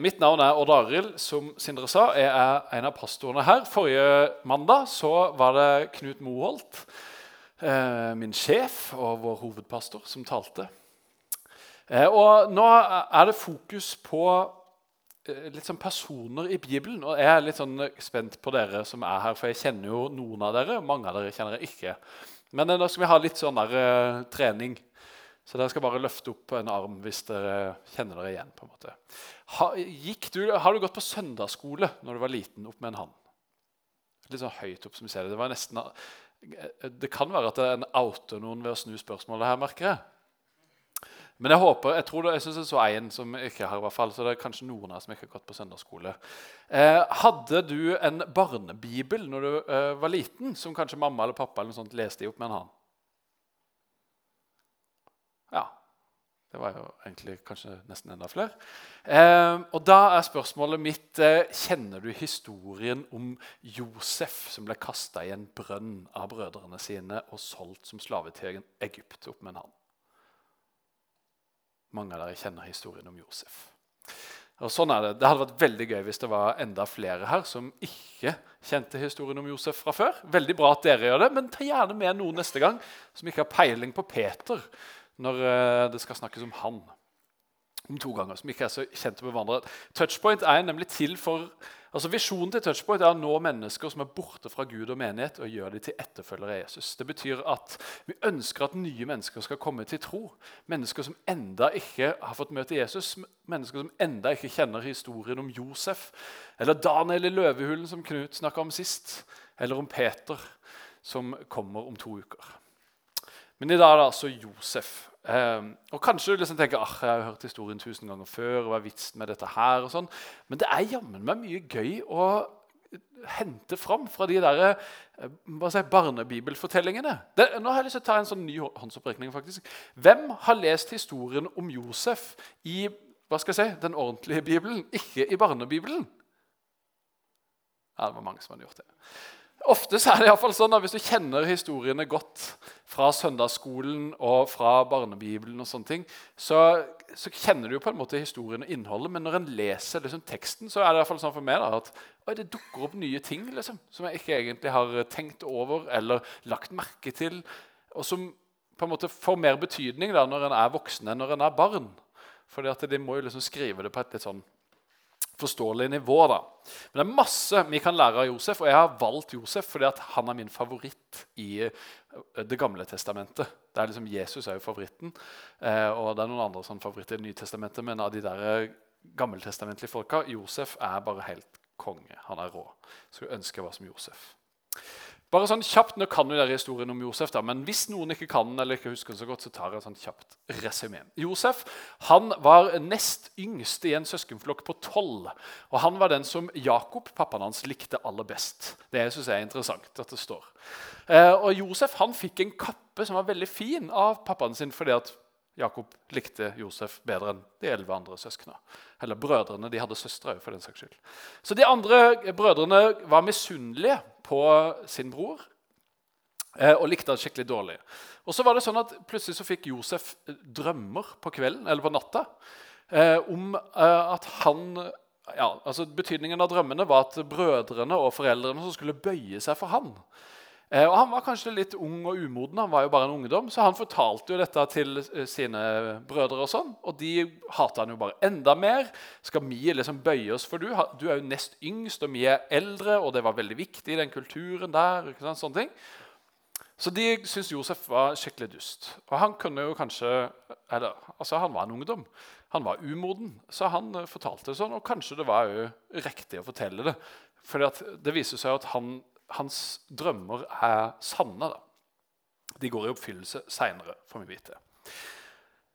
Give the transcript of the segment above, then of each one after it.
Mitt navn er Odd Arild. Som Sindre sa, jeg er en av pastorene her. Forrige mandag så var det Knut Moholt, eh, min sjef og vår hovedpastor, som talte. Eh, og nå er det fokus på eh, litt sånn personer i Bibelen. Og jeg er litt sånn spent på dere som er her, for jeg kjenner jo noen av dere. Mange av dere kjenner jeg ikke. Men nå skal vi ha litt sånn der, uh, trening. Så dere skal bare løfte opp en arm hvis dere kjenner dere igjen. på en måte. Har, du, har du gått på søndagsskole når du var liten opp med en hand? Litt sånn høyt opp som vi ser Det det nesten, det kan være at det er en outer noen ved å snu spørsmålet her, merker jeg. Men jeg håper, jeg tror det, jeg synes jeg så en som ikke har, i hvert fall, så det er kanskje noen av som ikke har gått på søndagsskole. Eh, hadde du en barnebibel når du eh, var liten, som kanskje mamma eller pappa eller noe sånt leste i opp med en hånd? Ja. Det var jo egentlig kanskje nesten enda flere. Eh, og da er spørsmålet mitt eh, Kjenner du historien om Josef som ble kasta i en brønn av brødrene sine og solgt som slave til Egypt opp med en hånd? Mange av dere kjenner historien om Josef. Og sånn er Det Det hadde vært veldig gøy hvis det var enda flere her som ikke kjente historien om Josef fra før. Veldig bra at dere gjør det, Men ta gjerne med noen neste gang som ikke har peiling på Peter når eh, det skal snakkes om han. Om to ganger, som ikke er så kjente med hverandre. Touchpoint er nemlig til for Altså Visjonen til Touchpoint er å nå mennesker som er borte fra Gud og menighet, og gjøre dem til etterfølgere av Jesus. Det betyr at Vi ønsker at nye mennesker skal komme til tro. Mennesker som enda ikke har fått møte Jesus. Mennesker som enda ikke kjenner historien om Josef. Eller Daniel i løvehulen, som Knut snakka om sist. Eller om Peter, som kommer om to uker. Men i dag er det altså Josef. Eh, og Kanskje du liksom tenker ah, jeg har hørt historien tusen ganger før. og hva er vitsen med dette her og sånn. Men det er jammen meg mye gøy å hente fram fra de der, eh, si, barnebibelfortellingene. Det, nå har jeg lyst til å ta en sånn ny håndsopprekning. faktisk. Hvem har lest historien om Josef i hva skal jeg si, den ordentlige bibelen, ikke i barnebibelen? Ja, det var mange som hadde gjort det. Ofte er det i fall sånn at Hvis du kjenner historiene godt fra søndagsskolen og fra barnebibelen, og sånne ting, så, så kjenner du jo på en måte historien og innholdet. Men når en leser liksom, teksten, så er det i fall sånn for meg da, at oi, det dukker opp nye ting liksom, som jeg ikke egentlig har tenkt over eller lagt merke til. Og som på en måte får mer betydning da, når en er voksen enn når en er barn. Fordi at de må jo liksom skrive det på et litt sånn forståelig nivå. da. Men det er masse vi kan lære av Josef, og jeg har valgt Josef fordi han er min favoritt i eh, Det gamle testamentet. Det er liksom Jesus er jo favoritten, eh, og det er noen andre sånn favoritter i Det nye testamentet, men av de der eh, gammeltestamentlige folka Josef er bare helt konge. Han er rå. Skulle ønske jeg var som Josef. Bare sånn kjapt, Nå kan jo dere historien om Josef, da, men hvis noen ikke kan eller ikke husker den så godt, så tar jeg sånn kjapt resymé. Josef han var nest yngst i en søskenflokk på tolv. Og han var den som Jakob, pappaen hans, likte aller best. Det synes jeg er interessant at det står. Eh, og Josef han fikk en kappe som var veldig fin av pappaen sin fordi at Jakob likte Josef bedre enn de elleve andre søsknene. Eller brødrene. De hadde søstre òg, for den saks skyld. Så de andre brødrene var misunnelige på sin bror eh, og likte han skikkelig dårlig. Og så var det sånn at Plutselig så fikk Josef eh, drømmer på kvelden eller på natta eh, om at han ja, altså Betydningen av drømmene var at brødrene og foreldrene skulle bøye seg for han. Eh, og Han var kanskje litt ung og umoden, han var jo bare en ungdom, så han fortalte jo dette til eh, sine brødre. Og sånn, og de hata han jo bare enda mer. Skal vi liksom bøye oss for du? Du er jo nest yngst, og vi er eldre, og det var veldig viktig i den kulturen der. ikke sant, sånne ting. Så de syntes Josef var skikkelig dust. Og han kunne jo kanskje, eller, altså han var en ungdom. Han var umoden, så han eh, fortalte det sånn. Og kanskje det var jo riktig å fortelle det. For det viser seg at han hans drømmer er sanne. Da. De går i oppfyllelse seinere, får vi vite.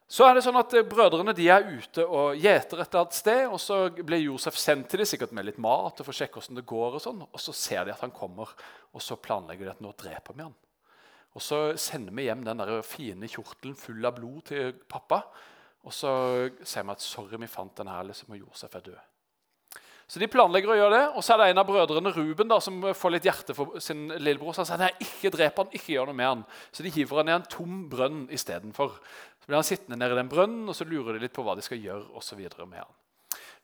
Så er det sånn at eh, Brødrene de er ute og gjeter et sted. og Så blir Josef sendt til dem sikkert med litt mat og får sjekke hvordan det går. Og sånn, og så ser de at han kommer, og så planlegger de at nå dreper vi han. Og Så sender vi hjem den der fine kjortelen full av blod til pappa. Og så sier vi at sorry, vi fant den her, liksom, og Josef er død. Så de planlegger å gjøre det, og så er det en av brødrene Ruben da, som får litt hjerte for sin lillebror. Så han sier nei, ikke drep han, ikke gjør noe med han. Så de hiver han i en tom brønn istedenfor. Så blir han sittende nede i den brønnen, og så lurer de litt på hva de skal gjøre og så med han.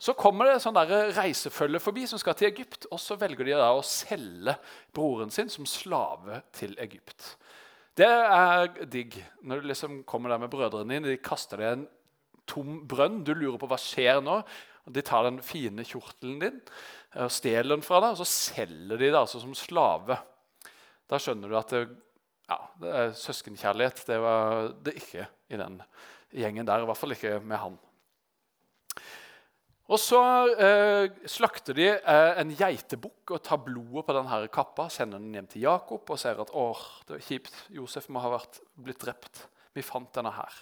Så kommer det sånn der reisefølge forbi som skal til Egypt. Og så velger de da å selge broren sin som slave til Egypt. Det er digg når du liksom kommer der med brødrene dine. De kaster deg en tom brønn. Du lurer på hva skjer nå. De tar den fine kjortelen din og stjeler den fra deg, og så selger de det altså som slave. Da skjønner du at det, ja, det er søskenkjærlighet. Det var det ikke i den gjengen der. I hvert fall ikke med han. Og Så eh, slakter de eh, en geitebukk og tar blodet på denne kappa, sender den hjem til Jakob og ser at åh, det er kjipt, Josef må ha vært, blitt drept. Vi fant denne her.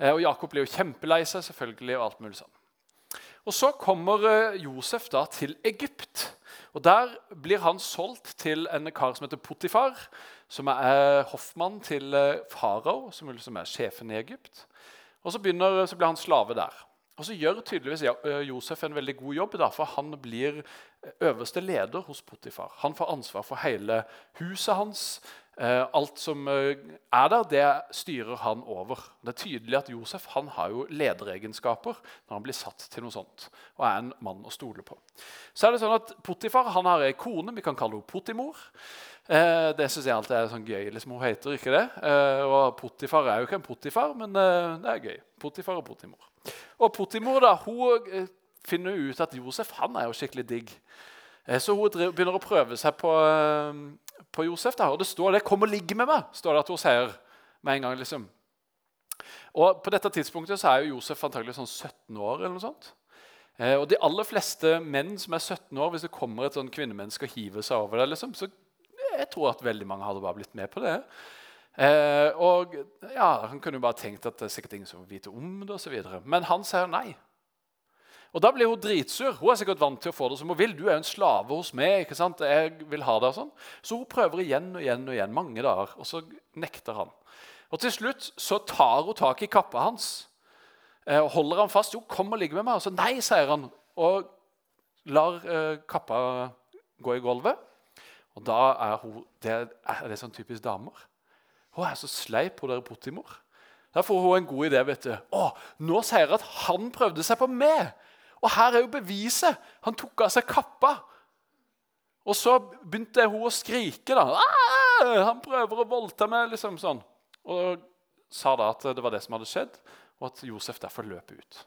Eh, og Jakob blir jo kjempelei seg, selvfølgelig, og alt mulig sånn. Og Så kommer eh, Josef da til Egypt. og Der blir han solgt til en kar som heter Potifar, som er hoffmann til eh, farao, som liksom er sjefen i Egypt. Og Så, begynner, så blir han slave der. Og så gjør tydeligvis eh, Josef en veldig god jobb, for han blir eh, øverste leder hos Potifar. Han får ansvar for hele huset hans. Eh, alt som er der, det styrer han over. Det er tydelig at Josef han har jo lederegenskaper når han blir satt til noe sånt, og er en mann å stole på. Så er det sånn at Potifar han har ei kone, vi kan kalle henne Potimor. det syns jeg alltid er sånn gøy. liksom Hun heter ikke det. og Potifar er jo ikke en Potifar, men det er gøy. Potifar og Potimor. Og Potimor da, hun eh, finner ut at Josef han er jo skikkelig digg. Eh, så hun begynner å prøve seg på, eh, på Josef. Da, og det står det 'Kom og ligg med meg', står det at hun sier med en gang. liksom. Og På dette tidspunktet så er jo Josef antagelig sånn 17 år. eller noe sånt. Og De aller fleste menn som er 17 år, hvis det kommer et sånn kvinnemenneske og hiver seg over det, liksom, så jeg tror at veldig mange hadde bare blitt med på det. Eh, og ja, Han kunne jo bare tenkt at det er sikkert ingen som vil vite om det. Og så. Men han sier nei. Og Da blir hun dritsur. Hun er sikkert vant til å få det som hun vil. Du er jo en slave hos meg. ikke sant? Jeg vil ha det og sånn. Så hun prøver igjen og igjen og igjen, mange dager, og så nekter han. Og Til slutt så tar hun tak i kappa hans eh, og holder han fast. Jo, kom og ligg med meg. Og så nei, sier han, og lar eh, kappa gå i gulvet. Og da er hun Det er, det sånn typisk damer. Hun er så sleip, hun der Pottimor. Da får hun en god idé. vet du. Å, Nå sier jeg at han prøvde seg på meg. Og her er jo beviset. Han tok av seg kappa. Og så begynte hun å skrike. da. Han prøver å voldta meg. liksom sånn. Og sa da at det var det som hadde skjedd, og at Josef derfor løp ut.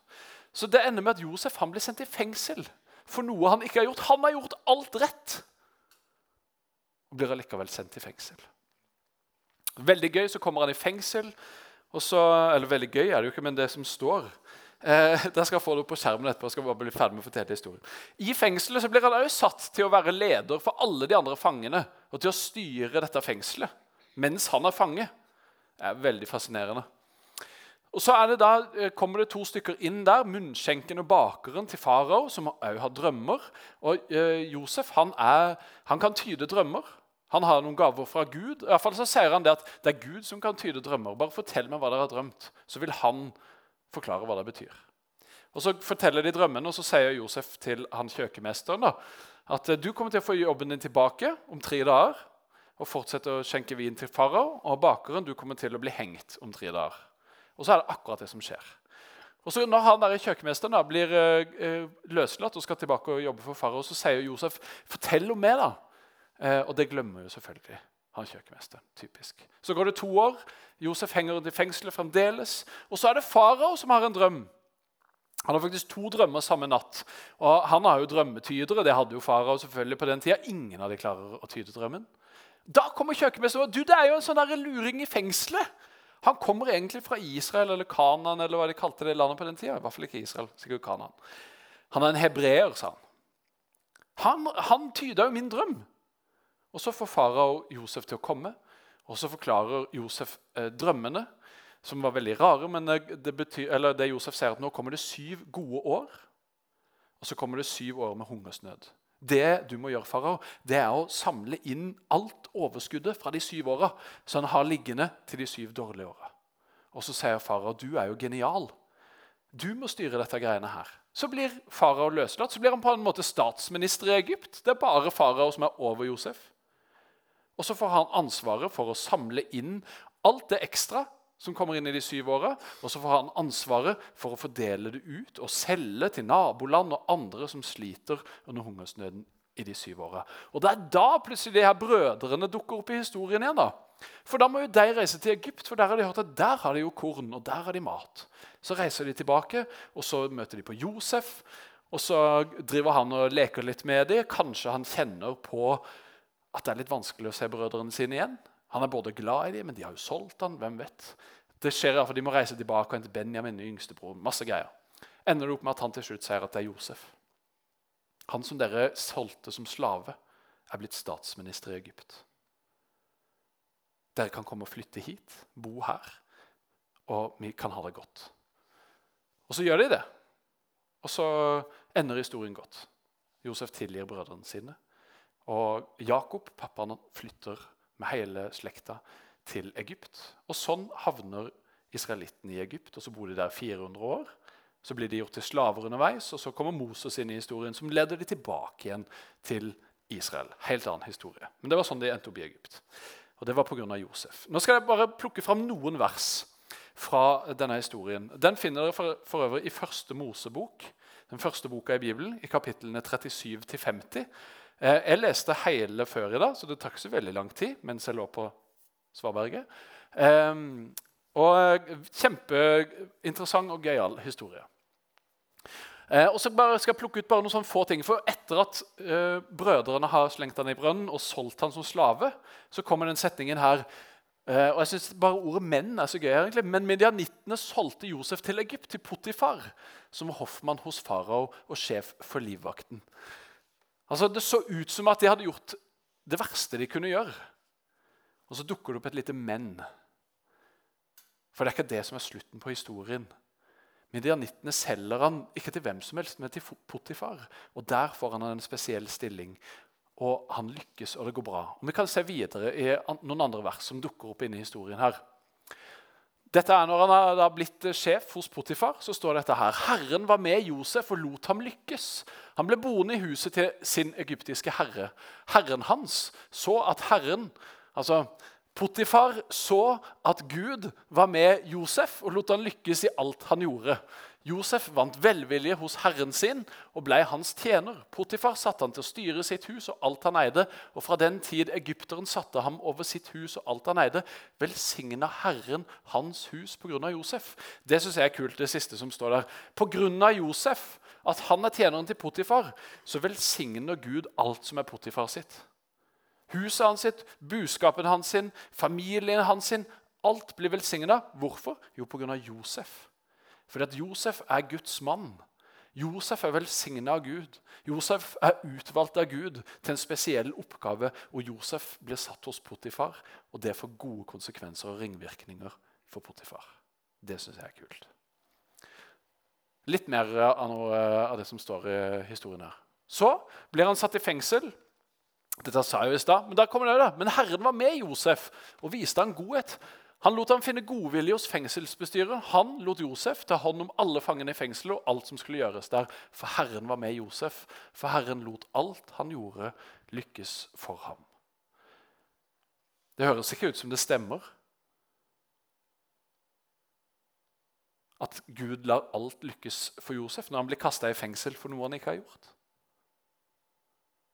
Så det ender med at Josef han blir sendt i fengsel for noe han ikke har gjort. Han har gjort alt rett og blir allikevel sendt i fengsel. Veldig gøy, så kommer han i fengsel. Så, eller veldig gøy er det jo ikke, men det som står eh, Der skal jeg få det opp på skjermen etterpå. skal bare bli ferdig med å fortelle historien. I fengselet så blir han også satt til å være leder for alle de andre fangene og til å styre dette fengselet mens han er fange. Det er veldig fascinerende. Og så det da, eh, kommer det to stykker inn der, munnskjenken og bakeren til farao, som òg har drømmer. Og eh, Josef han, er, han kan tyde drømmer. Han har noen gaver fra Gud. I hvert fall så sier han det at det er Gud som kan tyde drømmer. Bare fortell meg hva dere har drømt, så vil han forklare hva det betyr. Og Så forteller de drømmene, og så sier Josef til han kjøkkenmesteren da, at du kommer til å få jobben din tilbake om tre dager og fortsette å skjenke vin til farao. Og bakeren du kommer til å bli hengt om tre dager. Og så er det akkurat det som skjer. Og så Når han der kjøkkenmesteren da, blir eh, løslatt og skal tilbake og jobbe for farao, så sier Josef fortell om meg. da. Eh, og det glemmer jo selvfølgelig han kjøkkenmesteren. Typisk. Så går det to år. Josef henger i fengselet fremdeles. Og så er det farao som har en drøm. Han har faktisk to drømmer samme natt. Og Han har jo drømmetydere. Det hadde jo farao selvfølgelig på den tida. Ingen av de klarer å tyde drømmen. Da kommer kjøkkenmesteren du, det er jo en sånn der luring i fengselet. Han kommer egentlig fra Israel eller Kanan, eller hva de kalte det landet på den tida. I hvert fall ikke Israel, sikkert Kanan. Han er en hebreer, sa han. Han, han tyda jo min drøm. Og Så får farao Josef til å komme, og så forklarer Josef eh, drømmene, som var veldig rare. Men eh, det, betyr, det Josef sier, at nå kommer det syv gode år, og så kommer det syv år med hungersnød. Det du må gjøre, farao, det er å samle inn alt overskuddet fra de syv åra, så han har liggende til de syv dårlige åra. Og så sier farao, du er jo genial. Du må styre dette greiene her. Så blir farao løslatt. Så blir han på en måte statsminister i Egypt. Det er bare farao som er over Josef. Og så får han ansvaret for å samle inn alt det ekstra som kommer inn i de syv åra. Og så får han ansvaret for å fordele det ut og selge til naboland og andre som sliter under hungersnøden i de syv åra. Og det er da plutselig de her brødrene dukker opp i historien igjen. da. For da må jo de reise til Egypt, for der har de hørt at der har de jo korn og der har de mat. Så reiser de tilbake, og så møter de på Josef. Og så driver han og leker litt med dem. Kanskje han kjenner på at det er litt vanskelig å se brødrene sine igjen. Han er både glad i dem, men de har jo solgt han, hvem vet. Det skjer for De må reise tilbake og hente Benjamin, yngstebror. Masse greier. Ender det opp med at han til slutt sier at det er Josef. Han som dere solgte som slave, er blitt statsminister i Egypt. Dere kan komme og flytte hit, bo her, og vi kan ha det godt. Og så gjør de det. Og så ender historien godt. Josef tilgir brødrene sine. Og Jakob, pappaen, flytter med hele slekta til Egypt. Og Sånn havner israelittene i Egypt, og så bor de der 400 år. Så blir de gjort til slaver underveis, og så kommer Moses inn i historien, som leder de tilbake igjen til Israel. Helt annen historie. Men det var sånn de endte opp i Egypt. Og det var pga. Josef. Nå skal jeg bare plukke fram noen vers fra denne historien. Den finner dere for, for øvrig i første Mosebok, den første boka i Bibelen, i kapitlene 37-50. Eh, jeg leste hele før i dag, så det tok ikke så veldig lang tid mens jeg lå på Svaberget. Ehm, og Kjempeinteressant og gøyal historie. Eh, og så skal jeg plukke ut bare noen sånne få ting. For Etter at brødrene har slengt han i brønnen og solgt han som slave, så kommer den setningen her. Og jeg synes bare Ordet 'menn' er så gøy. egentlig. Men medianittene solgte Josef til Egypt, til Potifar, som var hoffmann hos farao og sjef for livvakten. Altså, Det så ut som at de hadde gjort det verste de kunne gjøre. Og så dukker det opp et lite 'men'. For det er ikke det som er slutten på historien. Midianittene selger han ikke til hvem som helst, men til Potifar. Og Der får han en spesiell stilling. Og han lykkes, og det går bra. Og Vi kan se videre i noen andre vers som dukker opp inne i historien her. Dette er Når han har blitt sjef hos Potifar, så står dette her. Herren var med Josef og lot ham lykkes. Han ble boende i huset til sin egyptiske herre. Herren hans så at Herren Altså, Potifar så at Gud var med Josef og lot han lykkes i alt han gjorde. Josef vant velvilje hos herren sin og ble hans tjener. Potifar satte han til å styre sitt hus og alt han eide. Og fra den tid egypteren satte ham over sitt hus og alt han eide, velsigna Herren hans hus pga. Josef. Det syns jeg er kult, det siste som står der. Pga. Josef, at han er tjeneren til Potifar, så velsigner Gud alt som er Potifar sitt. Huset hans sitt, buskapen hans sin, familien hans sin. Alt blir velsigna. Hvorfor? Jo, pga. Josef. Fordi at Josef er Guds mann. Josef er velsigna av Gud. Josef er utvalgt av Gud til en spesiell oppgave. Og Josef blir satt hos Potifar, og det får gode konsekvenser og ringvirkninger for Potifar. Det syns jeg er kult. Litt mer av, noe av det som står i historien her. Så blir han satt i fengsel. Dette sa jeg jo i stad, men der kommer det da. Men Herren var med Josef og viste han godhet. Han lot ham finne godvilje hos fengselsbestyret. Han lot Josef ta hånd om alle fangene i fengselet og alt som skulle gjøres der. For Herren var med Josef. For Herren lot alt han gjorde, lykkes for ham. Det høres ikke ut som det stemmer. At Gud lar alt lykkes for Josef når han blir kasta i fengsel for noe han ikke har gjort.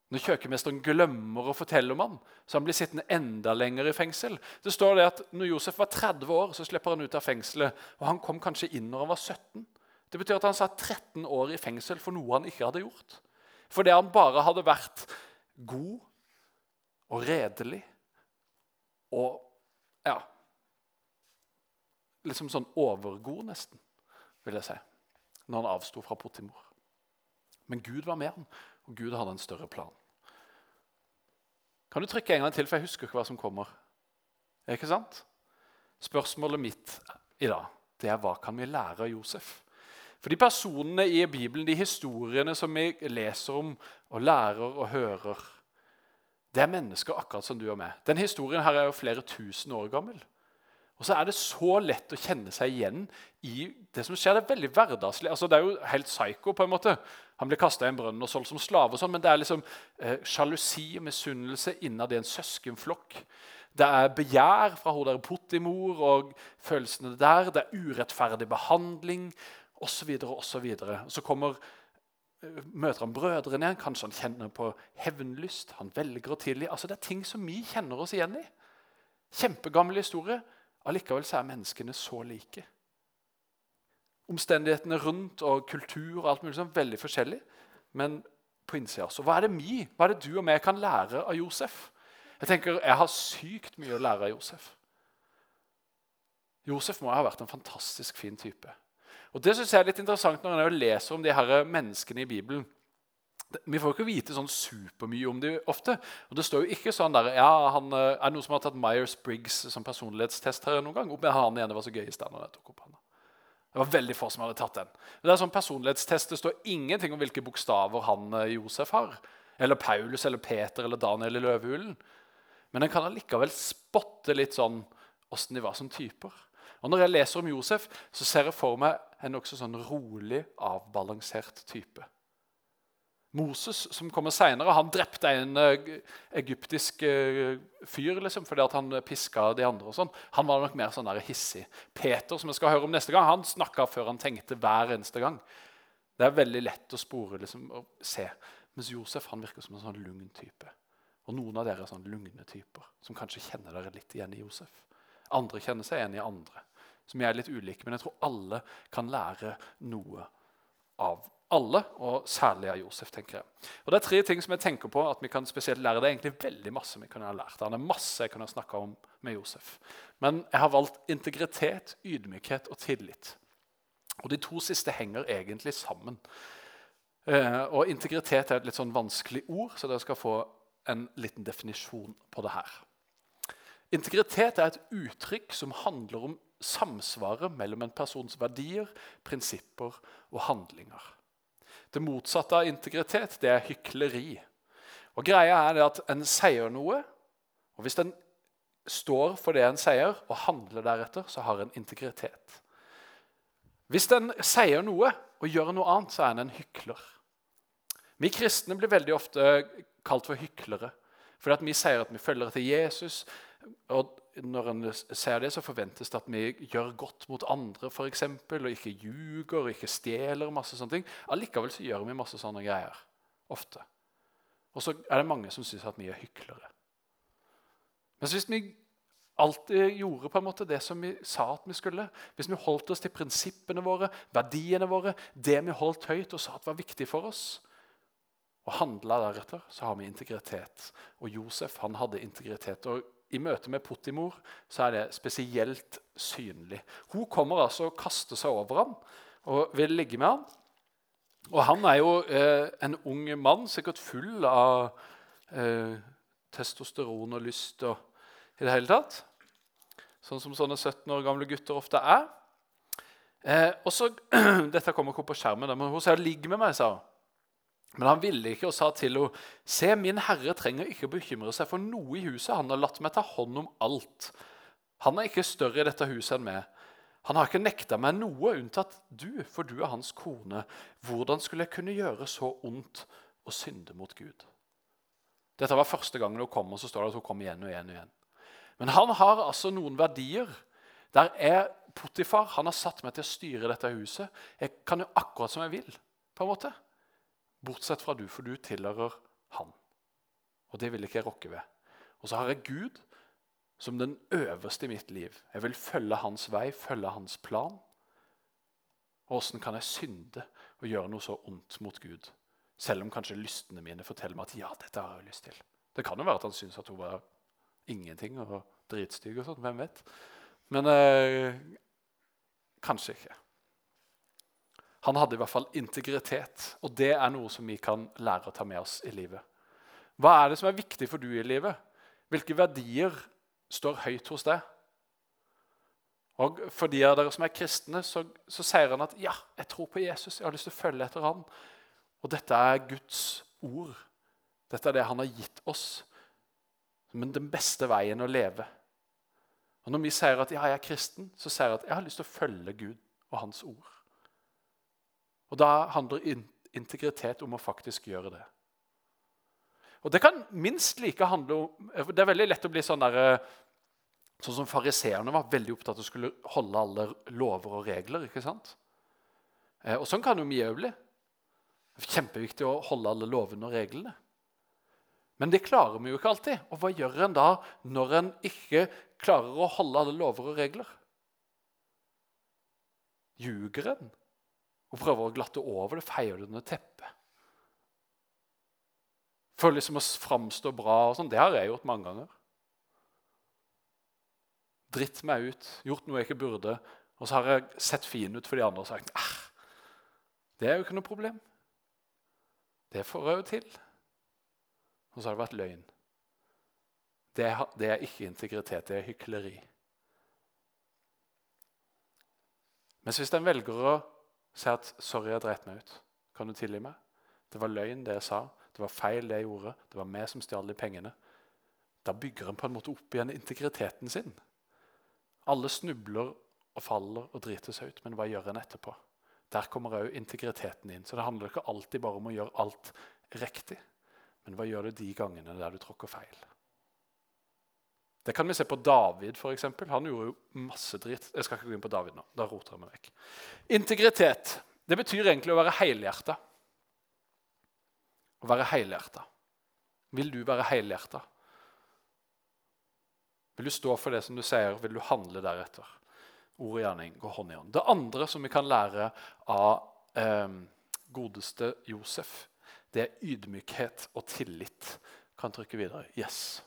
Når kjøkkenmesteren glemmer å fortelle om ham, så han blir sittende enda lenger i fengsel. Det står det at når Josef var 30 år, så slipper han ut av fengselet. Og han kom kanskje inn når han var 17. Det betyr at han satt 13 år i fengsel for noe han ikke hadde gjort. Fordi han bare hadde vært god og redelig og ja Liksom sånn overgod, nesten, vil jeg si, når han avsto fra Potimor. Men Gud var med ham, og Gud hadde en større plan. Kan du trykke en gang til, for jeg husker ikke hva som kommer. Er ikke sant? Spørsmålet mitt i dag det er hva kan vi lære av Josef? For de personene i Bibelen, de historiene som vi leser om og lærer og hører, det er mennesker akkurat som du og meg. Den historien her er jo flere tusen år gammel. Og så er det så lett å kjenne seg igjen i det som skjer. Det er veldig hverdagslig. Altså, det er jo helt psycho. på en måte. Han blir kasta i en brønn og solgt som slave, og sånn, men det er liksom eh, sjalusi og misunnelse innad i en søskenflokk. Det er begjær fra hun der Pottimor og følelsene der. Det er urettferdig behandling osv. Så, videre, og så kommer eh, møter han brødrene igjen. Kanskje han kjenner på hevnlyst. Han velger å tilgi. Altså, det er ting som vi kjenner oss igjen i. Kjempegammel historie. Allikevel så er menneskene så like. Omstendighetene rundt og kultur og alt mulig sånn veldig forskjellig. Men på innsida også. Hva er det vi, hva er det du og jeg kan lære av Josef? Jeg tenker, jeg har sykt mye å lære av Josef. Josef må ha vært en fantastisk fin type. Og Det synes jeg er litt interessant når jeg leser om de her menneskene i Bibelen. Vi får ikke vite sånn supermye om dem ofte. Og det står jo ikke sånn der, ja, han, eh, Er noen som har tatt Myers-Briggs som personlighetstest her noen gang? Oppe han igjen, var så gøy i stedet når jeg tok opp han. Det var veldig få som hadde tatt den. Det er sånn personlighetstest, det står ingenting om hvilke bokstaver han eh, Josef har. Eller Paulus eller Peter eller Daniel i løvehulen. Men en kan allikevel spotte litt sånn åssen de var som typer. Og Når jeg leser om Josef, så ser jeg for meg en nokså sånn rolig, avbalansert type. Moses, som kommer seinere, drepte en uh, egyptisk uh, fyr liksom, fordi han piska de andre. og sånn. Han var nok mer sånn der hissig. Peter, som jeg skal høre om neste gang, han snakka før han tenkte hver eneste gang. Det er veldig lett å spore liksom, og se. Mens Josef han virker som en sånn lugn type. Og noen av dere er sånn lugne typer som kanskje kjenner dere litt igjen i Josef. Andre kjenner seg igjen i andre, som jeg er litt ulike. Men jeg tror alle kan lære noe av alle, og særlig av Josef. tenker jeg. Og Det er tre ting som jeg tenker på at vi kan spesielt lære. Det er egentlig veldig masse vi kan ha lært. Det er masse jeg kan ha snakka om med Josef. Men jeg har valgt integritet, ydmykhet og tillit. Og De to siste henger egentlig sammen. Eh, og Integritet er et litt sånn vanskelig ord, så dere skal få en liten definisjon på det her. Integritet er et uttrykk som handler om samsvaret mellom en persons verdier, prinsipper og handlinger. Det motsatte av integritet det er hykleri. Og greia er det at En sier noe, og hvis en står for det en sier, og handler deretter, så har en integritet. Hvis en sier noe og gjør noe annet, så er en en hykler. Vi kristne blir veldig ofte kalt for hyklere. Fordi at vi sier at vi følger etter Jesus. og Når en ser det, så forventes det at vi gjør godt mot andre for eksempel, og ikke ljuger og ikke stjeler. masse sånne ting. Allikevel så gjør vi masse sånne greier. Ofte. Og så er det mange som syns at vi er hyklere. Men hvis vi alltid gjorde på en måte det som vi sa at vi skulle, hvis vi holdt oss til prinsippene våre, verdiene våre, det vi holdt høyt og sa at var viktig for oss, og handla deretter, så har vi integritet. Og Josef han hadde integritet. og I møte med Pottimor så er det spesielt synlig. Hun kommer altså og kaster seg over ham og vil ligge med ham. Og han er jo eh, en ung mann, sikkert full av eh, testosteron og lyst og i det hele tatt. Sånn som sånne 17 år gamle gutter ofte er. Eh, og så, Dette kommer ikke opp på skjermen, men hun sier 'ligg med meg', sa hun. Men han ville ikke og sa til henne, 'Se, min herre trenger ikke å bekymre seg for noe i huset.' 'Han har latt meg ta hånd om alt.' 'Han er ikke større i dette huset enn meg.' 'Han har ikke nekta meg noe, unntatt du, for du er hans kone.' 'Hvordan skulle jeg kunne gjøre så ondt og synde mot Gud?' Dette var første gangen hun kom, og så står det at hun kom igjen og igjen og igjen. Men han har altså noen verdier. Der er Potifar han har satt meg til å styre dette huset. Jeg kan jo akkurat som jeg vil. på en måte. Bortsett fra du, for du tilhører Han. Og det vil ikke jeg rokke ved. Og så har jeg Gud som den øverste i mitt liv. Jeg vil følge hans vei, følge hans plan. Og åssen kan jeg synde og gjøre noe så ondt mot Gud? Selv om kanskje lystene mine forteller meg at ja, dette har jeg lyst til. Det kan jo være at han syns at hun var ingenting og dritstygg og sånn. Hvem vet? Men eh, kanskje ikke. Han hadde i hvert fall integritet, og det er noe som vi kan lære å ta med oss i livet. Hva er det som er viktig for du i livet? Hvilke verdier står høyt hos deg? Og For de av dere som er kristne, så, så, sier han at ja, jeg tror på Jesus. Jeg har lyst til å følge etter han. Og dette er Guds ord. Dette er det han har gitt oss. Men den beste veien å leve. Og Når vi sier at ja, jeg er kristen, så sier jeg at jeg har lyst til å følge Gud og hans ord. Og da handler integritet om å faktisk gjøre det. Og Det kan minst like handle om Det er veldig lett å bli sånn der, Sånn som Fariseerne var veldig opptatt av å skulle holde alle lover og regler. ikke sant? Eh, og sånn kan jo vi òg bli. Kjempeviktig å holde alle lovene og reglene. Men det klarer vi jo ikke alltid. Og hva gjør en da når en ikke klarer å holde alle lover og regler? Ljuger en og prøver å glatte over det, feier det under teppet? Føler liksom å framstå bra og sånn. Det har jeg gjort mange ganger. Dritt meg ut, gjort noe jeg ikke burde, og så har jeg sett fin ut for de andre og sagt ah, det er jo ikke noe problem. Det får jeg jo til. Og så har det vært løgn. Det det er ikke integritet, det er hykleri. Mens hvis en velger å si at 'sorry, jeg dreit meg ut', kan du tilgi meg? Det var løgn, det jeg sa. Det var feil, det jeg gjorde. Det var vi som stjal de pengene. Da bygger en på en måte opp igjen integriteten sin. Alle snubler og faller og driter seg ut, men hva gjør en etterpå? Der kommer òg integriteten inn. Så det handler ikke alltid bare om å gjøre alt riktig. Men hva gjør du de gangene der du tråkker feil? Det kan vi se på David, f.eks. Han gjorde jo masse dritt. Jeg skal ikke gå inn på David nå. Da roter jeg meg vekk. Integritet det betyr egentlig å være helhjerta. Å være helhjerta. Vil du være helhjerta? Vil du stå for det som du sier? Vil du handle deretter? Ord og gjerning går hånd i hånd. Det andre som vi kan lære av eh, godeste Josef, det er ydmykhet og tillit. Kan trykke videre. Yes.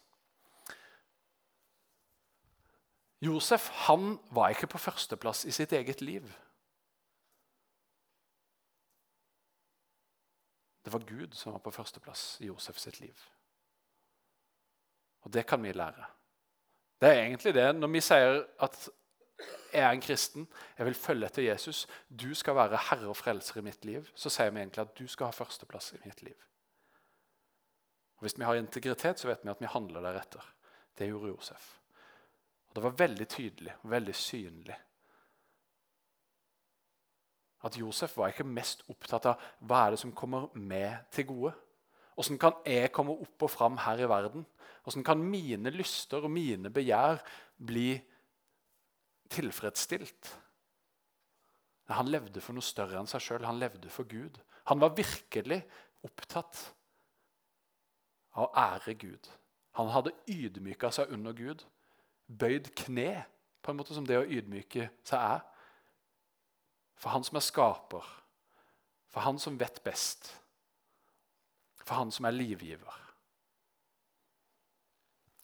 Josef han var ikke på førsteplass i sitt eget liv. Det var Gud som var på førsteplass i Josef sitt liv. Og det kan vi lære. Det er egentlig det når vi sier at jeg er en kristen, jeg vil følge etter Jesus, du skal være herre og frelser i mitt liv, så sier vi egentlig at du skal ha førsteplass i mitt liv. Og Hvis vi har integritet, så vet vi at vi handler deretter. Det gjorde Josef. Og Det var veldig tydelig og veldig synlig at Josef var ikke mest opptatt av hva er det som kommer meg til gode. Hvordan kan jeg komme opp og fram her i verden? Hvordan kan mine lyster og mine begjær bli tilfredsstilt. Han levde for noe større enn seg sjøl. Han levde for Gud. Han var virkelig opptatt av å ære Gud. Han hadde ydmyka seg under Gud, bøyd kne, på en måte som det å ydmyke seg er. For han som er skaper, for han som vet best, for han som er livgiver.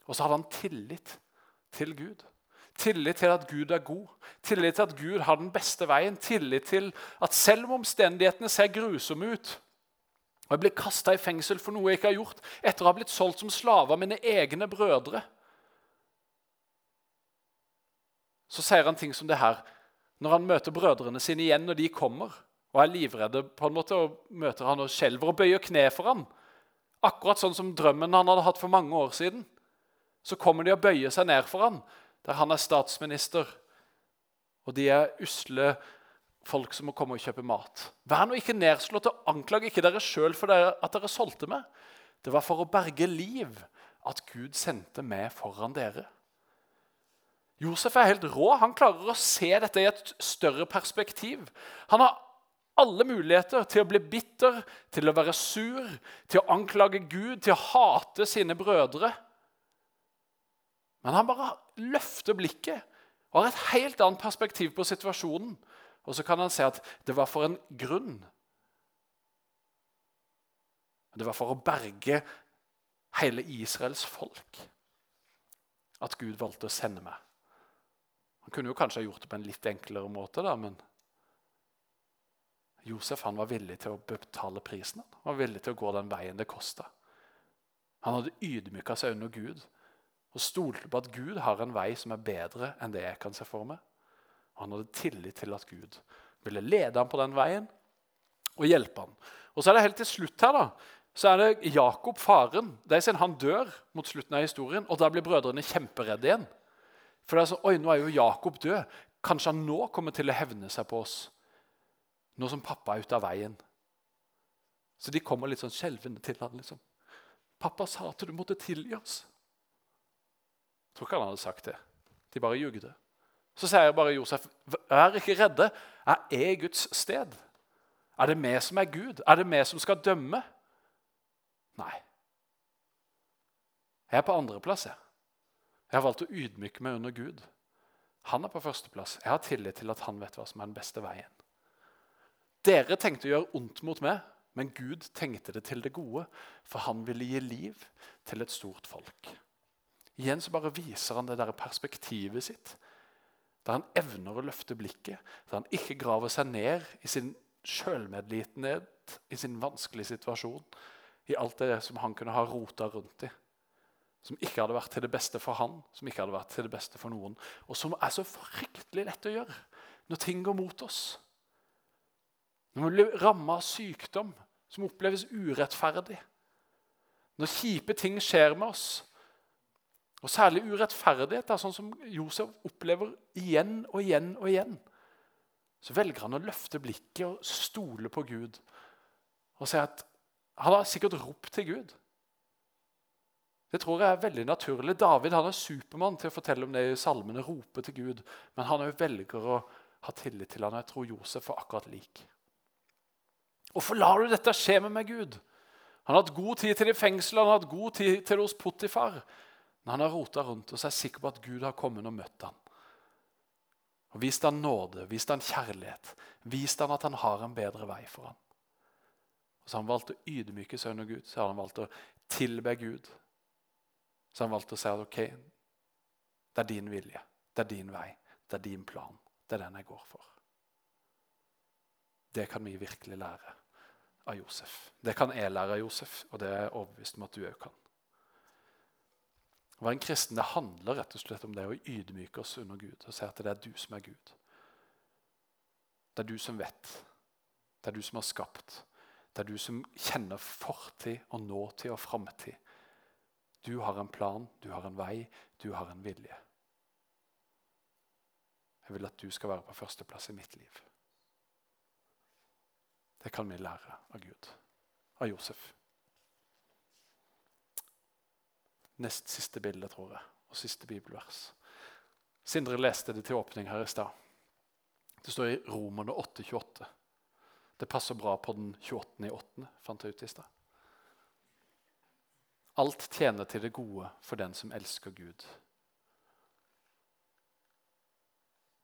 Og så hadde han tillit til Gud. Tillit til at Gud er god, tillit til at Gud har den beste veien. Tillit til at selv om omstendighetene ser grusomme ut, og jeg blir kasta i fengsel for noe jeg ikke har gjort, etter å ha blitt solgt som slave av mine egne brødre Så sier han ting som det her når han møter brødrene sine igjen når de kommer og er livredde på en måte, og møter han og skjelver og bøyer kne for ham. Akkurat sånn som drømmen han hadde hatt for mange år siden. Så kommer de og bøyer seg ned for ham der han er statsminister, og de er usle folk som må komme og kjøpe mat. Vær nå ikke nedslått og anklag ikke dere sjøl for at dere solgte meg. Det var for å berge liv at Gud sendte meg foran dere. Josef er helt rå. Han klarer å se dette i et større perspektiv. Han har alle muligheter til å bli bitter, til å være sur, til å anklage Gud, til å hate sine brødre. Men han bare løfter blikket og har et helt annet perspektiv på situasjonen. Og så kan han se at det var for en grunn. Det var for å berge hele Israels folk at Gud valgte å sende meg. Han kunne jo kanskje ha gjort det på en litt enklere måte, da, men Josef han var villig til å betale prisen. Han var villig til å gå den veien det kosta. Han hadde ydmyka seg under Gud og stolte på at Gud har en vei som er bedre enn det jeg kan se for meg. Og Han hadde tillit til at Gud ville lede ham på den veien og hjelpe ham. Og så er det helt til slutt her da, så er det Jakob, faren. Det er siden Han dør mot slutten av historien, og da blir brødrene kjemperedde igjen. For det er sånn, oi, nå er jo Jakob død. Kanskje han nå kommer til å hevne seg på oss, nå som pappa er ute av veien. Så de kommer litt sånn skjelvende til han, Liksom. 'Pappa sa at du måtte tilgi oss.' tror ikke han hadde sagt det. De bare jugde. Så sier bare Josef, vær ikke redde. Jeg er Guds sted. Er det vi som er Gud? Er det vi som skal dømme? Nei. Jeg er på andreplass. Jeg. Jeg har valgt å ydmyke meg under Gud. Han er på førsteplass. Jeg har tillit til at han vet hva som er den beste veien. Dere tenkte å gjøre ondt mot meg, men Gud tenkte det til det gode, for han ville gi liv til et stort folk. Igjen så bare viser han det der perspektivet sitt, der han evner å løfte blikket, der han ikke graver seg ned i sin sjølmedlitenhet, i sin vanskelige situasjon, i alt det som han kunne ha rota rundt i. Som ikke hadde vært til det beste for han, som ikke hadde vært til det beste for noen. Og som er så fryktelig lett å gjøre når ting går mot oss. Når vi blir ramma av sykdom som oppleves urettferdig. Når kjipe ting skjer med oss. Og særlig urettferdighet, er sånn som Josef opplever igjen og igjen og igjen. Så velger han å løfte blikket og stole på Gud. Og si at han har sikkert ropt til Gud. Det tror jeg er veldig naturlig. David han er supermann til å fortelle om det i salmene, rope til Gud. Men han òg velger å ha tillit til han, og jeg tror Josef var akkurat lik. Hvorfor lar du dette skje med meg, Gud? Han har hatt god tid til det i fengsel, han har hatt god tid til det hos Potifar. Men han har rota rundt og så er jeg sikker på at Gud har kommet og møtt ham. Og Vist han nåde, vist han kjærlighet, vist han at han har en bedre vei for ham. Og Så har han valgt å ydmyke seg under Gud, så har han valgt å tilbe Gud. Så han valgte å si at ok, det er din vilje, det er din vei, det er din plan. Det er den jeg går for. Det kan vi virkelig lære av Josef. Det kan jeg lære av Josef, og det er jeg overbevist om at du òg kan. Å være en kristen det handler rett og slett om det å ydmyke oss under Gud og si at det er du som er Gud. Det er du som vet. Det er du som har skapt. Det er du som kjenner fortid og nåtid og framtid. Du har en plan, du har en vei, du har en vilje. Jeg vil at du skal være på førsteplass i mitt liv. Det kan vi lære av Gud, av Josef. Nest siste bilde, tror jeg, og siste bibelvers. Sindre leste det til åpning her i stad. Det står i Romerne 8,28. Det passer bra på den 28. i 8., fant jeg ut i stad. Alt tjener til det gode for den som elsker Gud.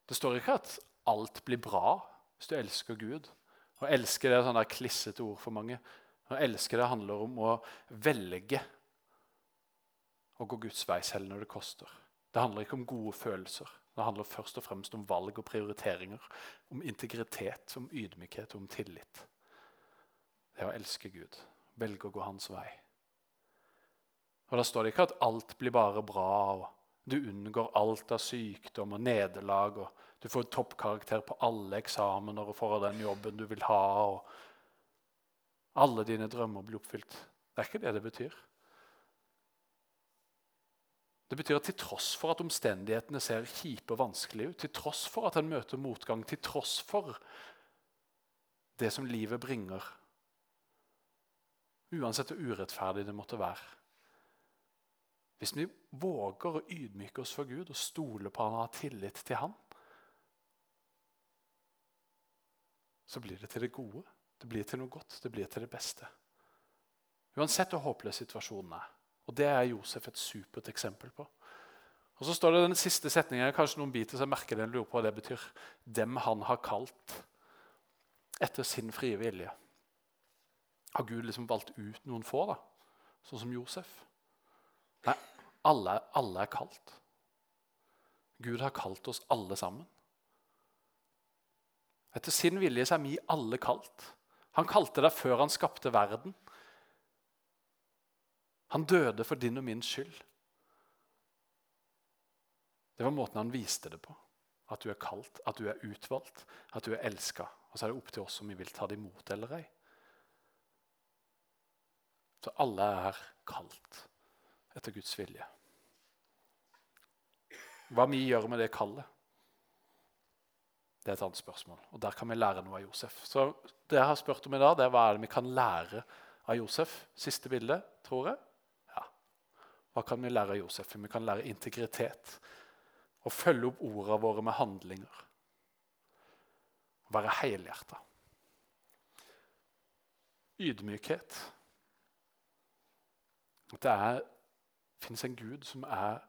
Det står ikke at alt blir bra hvis du elsker Gud. Å elske det er sånn klissete ord for mange. Å elske det handler om å velge å gå Guds vei selv når det koster. Det handler ikke om gode følelser. Det handler først og fremst om valg og prioriteringer. Om integritet, om ydmykhet om tillit. Det er å elske Gud. Velge å gå hans vei. Og Da står det ikke at alt blir bare bra, og du unngår alt av sykdom og nederlag. og Du får toppkarakter på alle eksamener og får den jobben du vil ha. og Alle dine drømmer blir oppfylt. Det er ikke det det betyr. Det betyr at til tross for at omstendighetene ser kjipe og vanskelige ut, til tross for at en møter motgang, til tross for det som livet bringer Uansett hvor urettferdig det måtte være hvis vi våger å ydmyke oss for Gud og stole på han og ha tillit til han, så blir det til det gode. Det blir til noe godt. Det blir til det beste. Uansett hvor håpløs situasjonen er. Og Det er Josef et supert eksempel på. Og Så står det den siste setningen, kanskje noen biter som merker det, lurer på hva det betyr. Dem han har kalt etter sin frie vilje. Har Gud liksom valgt ut noen få, da? sånn som Josef? Nei, alle, alle er kalt. Gud har kalt oss alle sammen. Etter sin vilje så er vi alle kalt. Han kalte deg før han skapte verden. Han døde for din og min skyld. Det var måten han viste det på. At du er kalt, at du er utvalgt, at du er elska. Og så er det opp til oss om vi vil ta det imot eller ei. Så alle er kalt etter Guds vilje. Hva vi gjør med det kallet, det er et annet spørsmål. Og Der kan vi lære noe av Josef. Så Det jeg har spurt om i dag, det er hva er det vi kan lære av Josef. Siste bilde, tror jeg. Ja. Hva kan vi lære av Josef? Vi kan lære integritet Å følge opp ordene våre med handlinger. Være helhjerta. Ydmykhet. Det det fins en Gud som er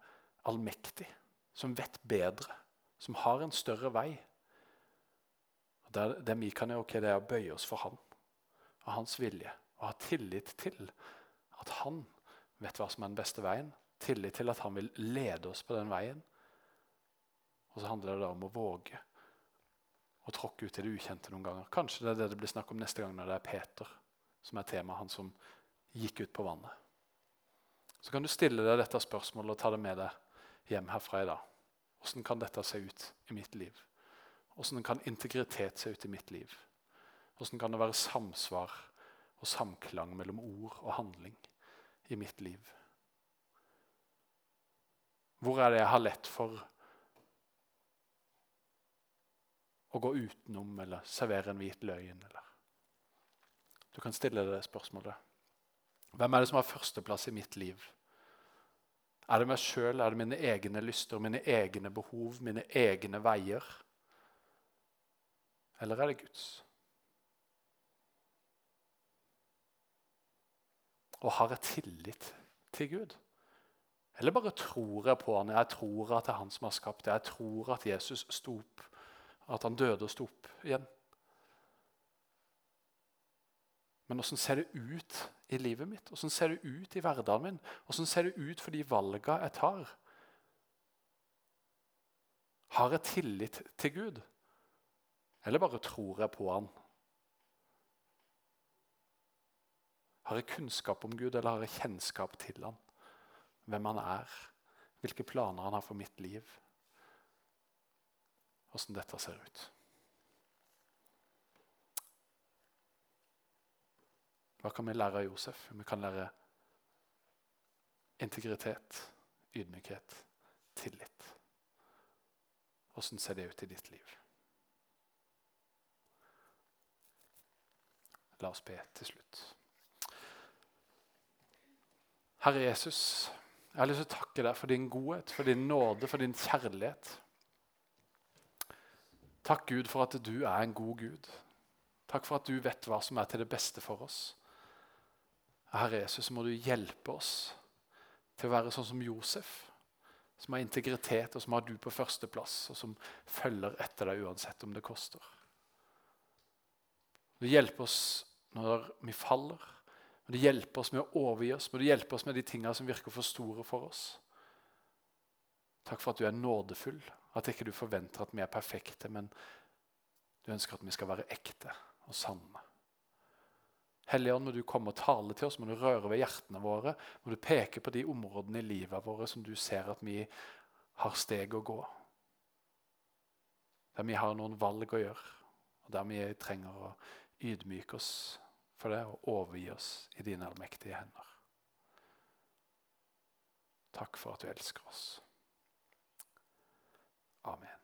allmektig, som vet bedre, som har en større vei. Det, vi kan gjøre, okay, det er å bøye oss for Han og Hans vilje. Og ha tillit til at Han vet hva som er den beste veien. Tillit til at Han vil lede oss på den veien. Og så handler det da om å våge å tråkke ut i det ukjente noen ganger. Kanskje det er det det blir snakk om neste gang når det er Peter som er temaet, han som gikk ut på vannet. Så kan du stille deg dette spørsmålet og ta det med deg hjem herfra i dag. Hvordan kan dette se ut i mitt liv? Hvordan kan integritet se ut i mitt liv? Hvordan kan det være samsvar og samklang mellom ord og handling i mitt liv? Hvor er det jeg har lett for å gå utenom eller servere en hvit løgn. Eller. Du kan stille deg det spørsmålet. Hvem er det som har førsteplass i mitt liv? Er det meg sjøl? Er det mine egne lyster, mine egne behov, mine egne veier? Eller er det Guds? Og har jeg tillit til Gud? Eller bare tror jeg på han? Jeg tror at det er han som har skapt det. Jeg tror at Jesus sto opp at han døde og sto opp igjen. Men åssen ser det ut i livet mitt? Åssen ser det ut i hverdagen min? Åssen ser det ut for de valgene jeg tar? Har jeg tillit til Gud, eller bare tror jeg på Han? Har jeg kunnskap om Gud, eller har jeg kjennskap til Han? Hvem Han er, hvilke planer Han har for mitt liv? åssen dette ser ut. Hva kan vi lære av Josef? Vi kan lære integritet, ydmykhet, tillit. Åssen ser det ut i ditt liv? La oss be til slutt. Herre Jesus, jeg har lyst til å takke deg for din godhet, for din nåde, for din kjærlighet. Takk, Gud, for at du er en god Gud. Takk for at du vet hva som er til det beste for oss. Herre Jesus, må du hjelpe oss til å være sånn som Josef, som har integritet, og som har du på førsteplass, og som følger etter deg uansett om det koster. Du hjelper oss når vi faller. Må du hjelpe oss med å overgi oss. Må du hjelpe oss med de tingene som virker for store for oss. Takk for at du er nådefull. At ikke du forventer at vi er perfekte, men du ønsker at vi skal være ekte og sanne. Helligånd, må du komme og tale til oss, må du røre ved hjertene våre. Må du peke på de områdene i livet våre som du ser at vi har steg å gå. Der vi har noen valg å gjøre, og der vi trenger å ydmyke oss for det og overgi oss i dine allmektige hender. Takk for at du elsker oss. Amen.